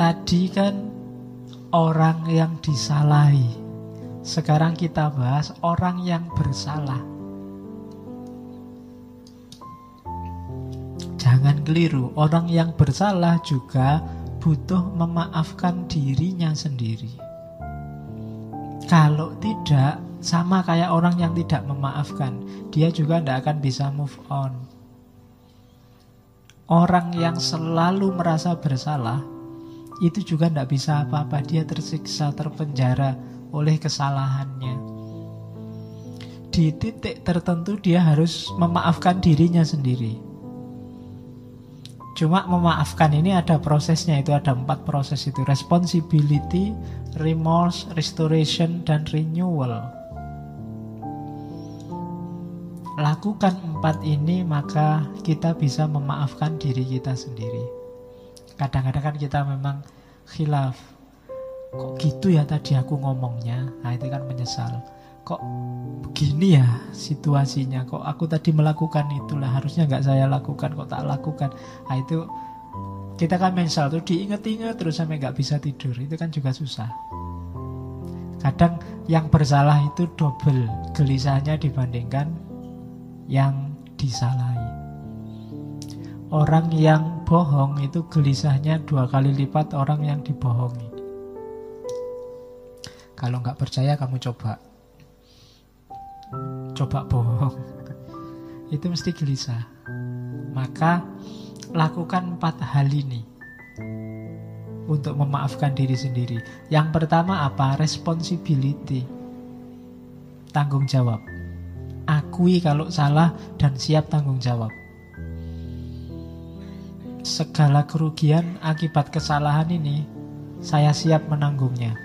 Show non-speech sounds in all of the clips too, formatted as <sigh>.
Tadi kan orang yang disalahi. Sekarang kita bahas orang yang bersalah. Jangan keliru, orang yang bersalah juga butuh memaafkan dirinya sendiri. Kalau tidak, sama kayak orang yang tidak memaafkan, dia juga tidak akan bisa move on. Orang yang selalu merasa bersalah itu juga tidak bisa apa-apa. Dia tersiksa, terpenjara oleh kesalahannya. Di titik tertentu dia harus memaafkan dirinya sendiri. Cuma memaafkan ini ada prosesnya itu ada empat proses itu responsibility, remorse, restoration dan renewal. Lakukan empat ini maka kita bisa memaafkan diri kita sendiri. Kadang-kadang kan kita memang khilaf. Kok gitu ya tadi aku ngomongnya? Nah itu kan menyesal. Kok begini ya situasinya? Kok aku tadi melakukan itulah harusnya nggak saya lakukan kok tak lakukan? Nah itu kita kan menyesal tuh diinget-inget terus sampai nggak bisa tidur itu kan juga susah. Kadang yang bersalah itu double gelisahnya dibandingkan yang disalahi. Orang yang bohong itu gelisahnya dua kali lipat orang yang dibohongi. Kalau nggak percaya kamu coba. Coba bohong. <laughs> Itu mesti gelisah. Maka lakukan empat hal ini untuk memaafkan diri sendiri. Yang pertama apa? Responsibility. Tanggung jawab. Akui kalau salah dan siap tanggung jawab segala kerugian akibat kesalahan ini saya siap menanggungnya.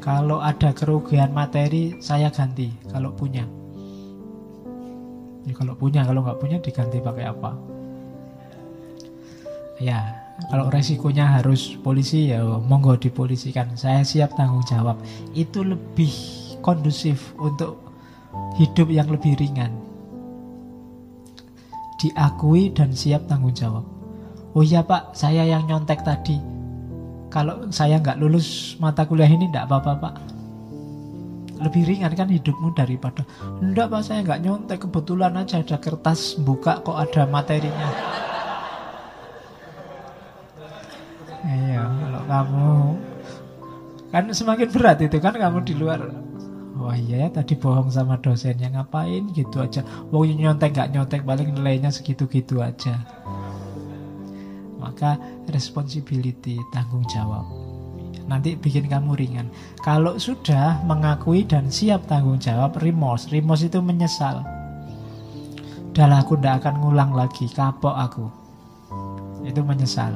Kalau ada kerugian materi saya ganti kalau punya. Ya, kalau punya, kalau nggak punya diganti pakai apa? Ya, kalau resikonya harus polisi ya monggo dipolisikan. Saya siap tanggung jawab. Itu lebih kondusif untuk hidup yang lebih ringan diakui dan siap tanggung jawab. Oh iya pak, saya yang nyontek tadi. Kalau saya nggak lulus mata kuliah ini nggak apa-apa pak. Lebih ringan kan hidupmu daripada Enggak pak saya nggak nyontek Kebetulan aja ada kertas buka kok ada materinya Iya kalau kamu Kan semakin berat itu kan kamu di luar Wah iya ya tadi bohong sama dosennya ngapain gitu aja. Wong nyontek nggak nyontek paling nilainya segitu-gitu aja. Maka responsibility tanggung jawab. Nanti bikin kamu ringan. Kalau sudah mengakui dan siap tanggung jawab, remorse. Remorse itu menyesal. Dalah aku tidak akan ngulang lagi, kapok aku. Itu menyesal.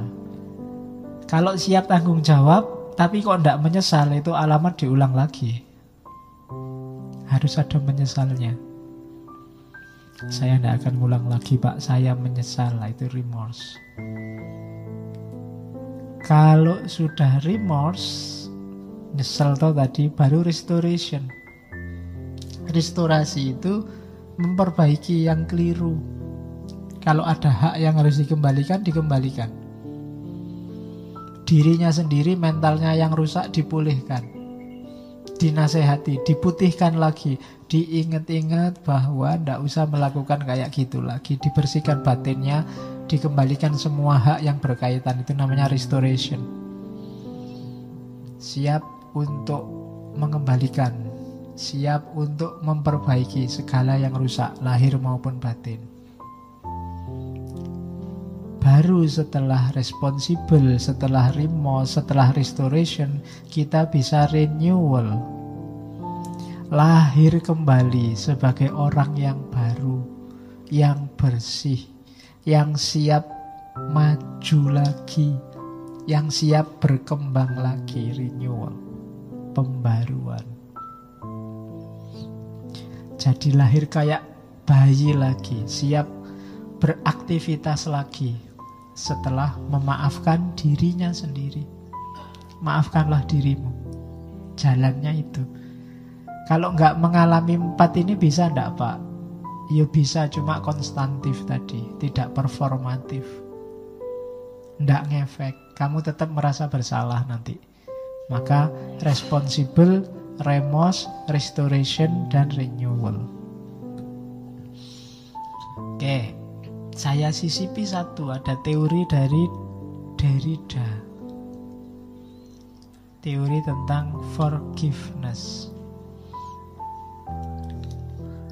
Kalau siap tanggung jawab, tapi kok tidak menyesal, itu alamat diulang lagi harus ada menyesalnya. Saya tidak akan ngulang lagi pak, saya menyesal, itu remorse. Kalau sudah remorse, nyesel tau tadi, baru restoration. Restorasi itu memperbaiki yang keliru. Kalau ada hak yang harus dikembalikan, dikembalikan. Dirinya sendiri, mentalnya yang rusak, dipulihkan dinasehati, diputihkan lagi, diingat-ingat bahwa tidak usah melakukan kayak gitu lagi, dibersihkan batinnya, dikembalikan semua hak yang berkaitan itu namanya restoration. Siap untuk mengembalikan, siap untuk memperbaiki segala yang rusak, lahir maupun batin. Baru setelah responsible, setelah remorse, setelah restoration, kita bisa renewal. Lahir kembali sebagai orang yang baru, yang bersih, yang siap maju lagi, yang siap berkembang lagi, renewal, pembaruan. Jadi lahir kayak bayi lagi, siap beraktivitas lagi, setelah memaafkan dirinya sendiri. Maafkanlah dirimu. Jalannya itu. Kalau nggak mengalami empat ini bisa enggak Pak? Ya bisa cuma konstantif tadi, tidak performatif. ndak ngefek. Kamu tetap merasa bersalah nanti. Maka responsible, remorse, restoration, dan renewal. Oke, saya sisipi satu. Ada teori dari Derrida. Teori tentang forgiveness.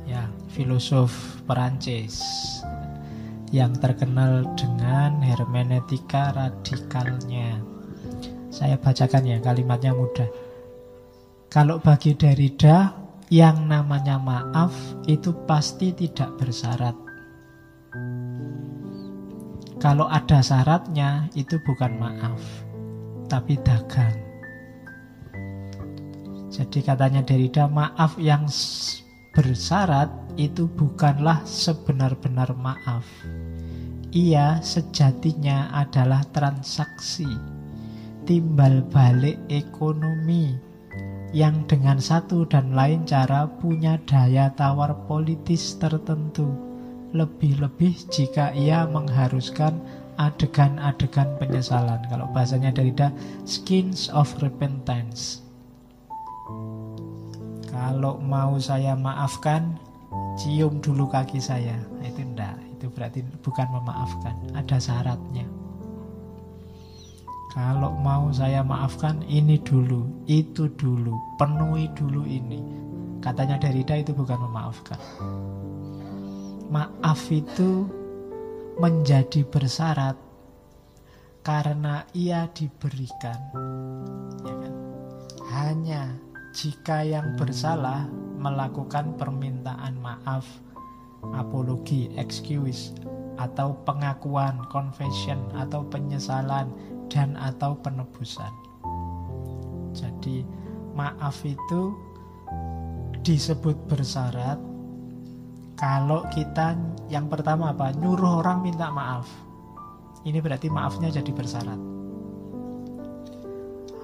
Ya, filosof Perancis yang terkenal dengan hermeneutika radikalnya. Saya bacakan ya, kalimatnya mudah. Kalau bagi Derrida, yang namanya maaf itu pasti tidak bersyarat. Kalau ada syaratnya, itu bukan maaf, tapi dagang. Jadi katanya Derrida, maaf yang bersyarat itu bukanlah sebenar-benar maaf. Ia sejatinya adalah transaksi, timbal balik ekonomi yang dengan satu dan lain cara punya daya tawar politis tertentu. Lebih-lebih jika ia mengharuskan adegan-adegan penyesalan. Kalau bahasanya Derrida, skins of repentance. Kalau mau saya maafkan, cium dulu kaki saya. Nah, itu enggak, itu berarti bukan memaafkan, ada syaratnya. Kalau mau saya maafkan, ini dulu, itu dulu, penuhi dulu ini. Katanya Derrida itu bukan memaafkan. Maaf itu menjadi bersyarat karena ia diberikan. Ya kan? Hanya jika yang bersalah melakukan permintaan maaf, apologi, excuse, atau pengakuan, confession, atau penyesalan, dan atau penebusan. Jadi maaf itu disebut bersyarat kalau kita yang pertama apa? Nyuruh orang minta maaf. Ini berarti maafnya jadi bersyarat.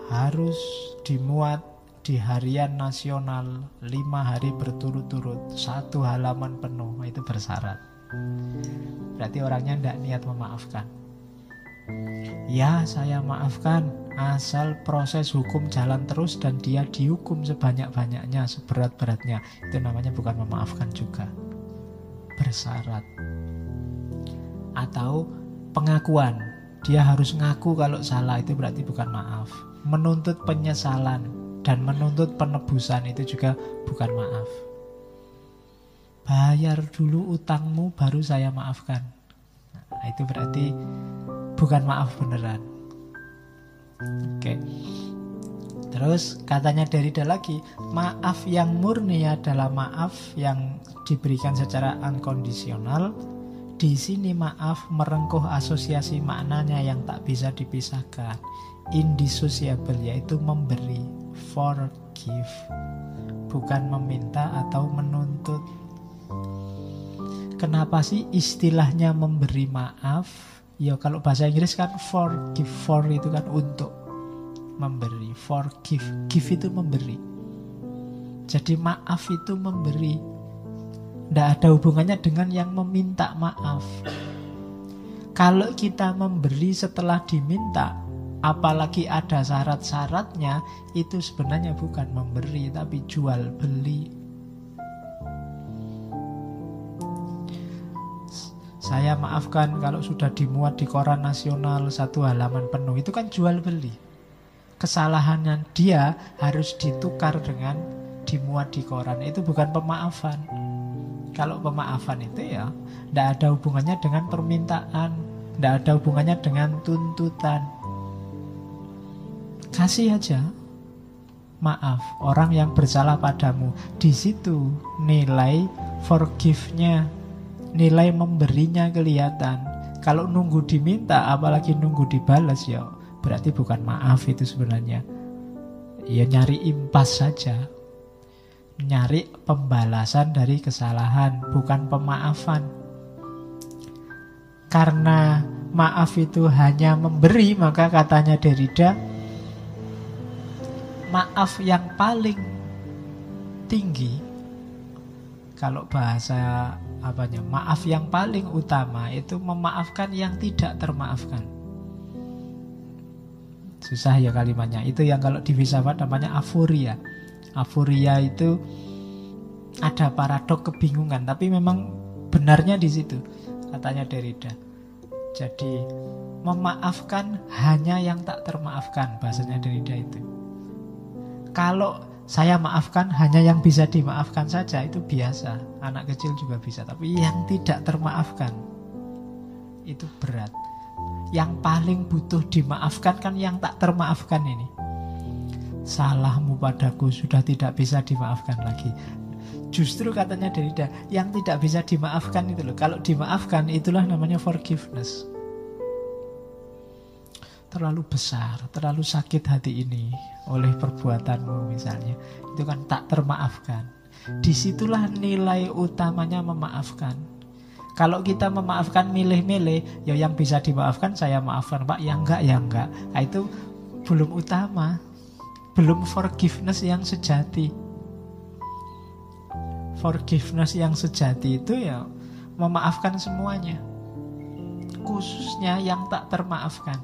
Harus dimuat di harian nasional lima hari berturut-turut satu halaman penuh itu bersyarat berarti orangnya tidak niat memaafkan ya saya maafkan asal proses hukum jalan terus dan dia dihukum sebanyak-banyaknya seberat-beratnya itu namanya bukan memaafkan juga bersyarat atau pengakuan dia harus ngaku kalau salah itu berarti bukan maaf menuntut penyesalan dan menuntut penebusan itu juga bukan maaf. Bayar dulu utangmu baru saya maafkan. Nah, itu berarti bukan maaf beneran. Oke. Terus katanya Derrida lagi, maaf yang murni adalah maaf yang diberikan secara unconditional. Di sini maaf merengkuh asosiasi maknanya yang tak bisa dipisahkan. Indissociable yaitu memberi forgive bukan meminta atau menuntut kenapa sih istilahnya memberi maaf ya kalau bahasa Inggris kan forgive for itu kan untuk memberi forgive give. Itu memberi. Jadi maaf itu memberi. Tidak ada hubungannya dengan yang meminta maaf. Kalau kita memberi setelah diminta apalagi ada syarat-syaratnya itu sebenarnya bukan memberi tapi jual beli. Saya maafkan kalau sudah dimuat di koran nasional satu halaman penuh itu kan jual beli kesalahannya dia harus ditukar dengan dimuat di koran itu bukan pemaafan kalau pemaafan itu ya tidak ada hubungannya dengan permintaan tidak ada hubungannya dengan tuntutan kasih aja maaf orang yang bersalah padamu. Di situ nilai forgive-nya, nilai memberinya kelihatan. Kalau nunggu diminta, apalagi nunggu dibalas ya, berarti bukan maaf itu sebenarnya. Ya nyari impas saja. Nyari pembalasan dari kesalahan, bukan pemaafan. Karena maaf itu hanya memberi, maka katanya Derrida, maaf yang paling tinggi kalau bahasa apanya maaf yang paling utama itu memaafkan yang tidak termaafkan susah ya kalimatnya. Itu yang kalau di filsafat namanya afuria. Afuria itu ada paradok kebingungan, tapi memang benarnya di situ katanya Derrida. Jadi memaafkan hanya yang tak termaafkan bahasanya Derrida itu. Kalau saya maafkan hanya yang bisa dimaafkan saja itu biasa. Anak kecil juga bisa, tapi yang tidak termaafkan itu berat. Yang paling butuh dimaafkan kan yang tak termaafkan ini. Salahmu padaku sudah tidak bisa dimaafkan lagi. Justru katanya Derrida, yang tidak bisa dimaafkan itu loh. Kalau dimaafkan itulah namanya forgiveness terlalu besar, terlalu sakit hati ini oleh perbuatanmu misalnya. Itu kan tak termaafkan. Di situlah nilai utamanya memaafkan. Kalau kita memaafkan milih-milih, ya yang bisa dimaafkan saya maafkan Pak, yang enggak ya enggak. Nah, itu belum utama. Belum forgiveness yang sejati. Forgiveness yang sejati itu ya memaafkan semuanya. Khususnya yang tak termaafkan.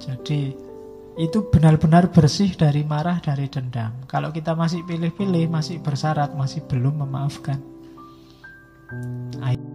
Jadi itu benar-benar bersih dari marah, dari dendam. Kalau kita masih pilih-pilih, masih bersyarat, masih belum memaafkan. Ayo.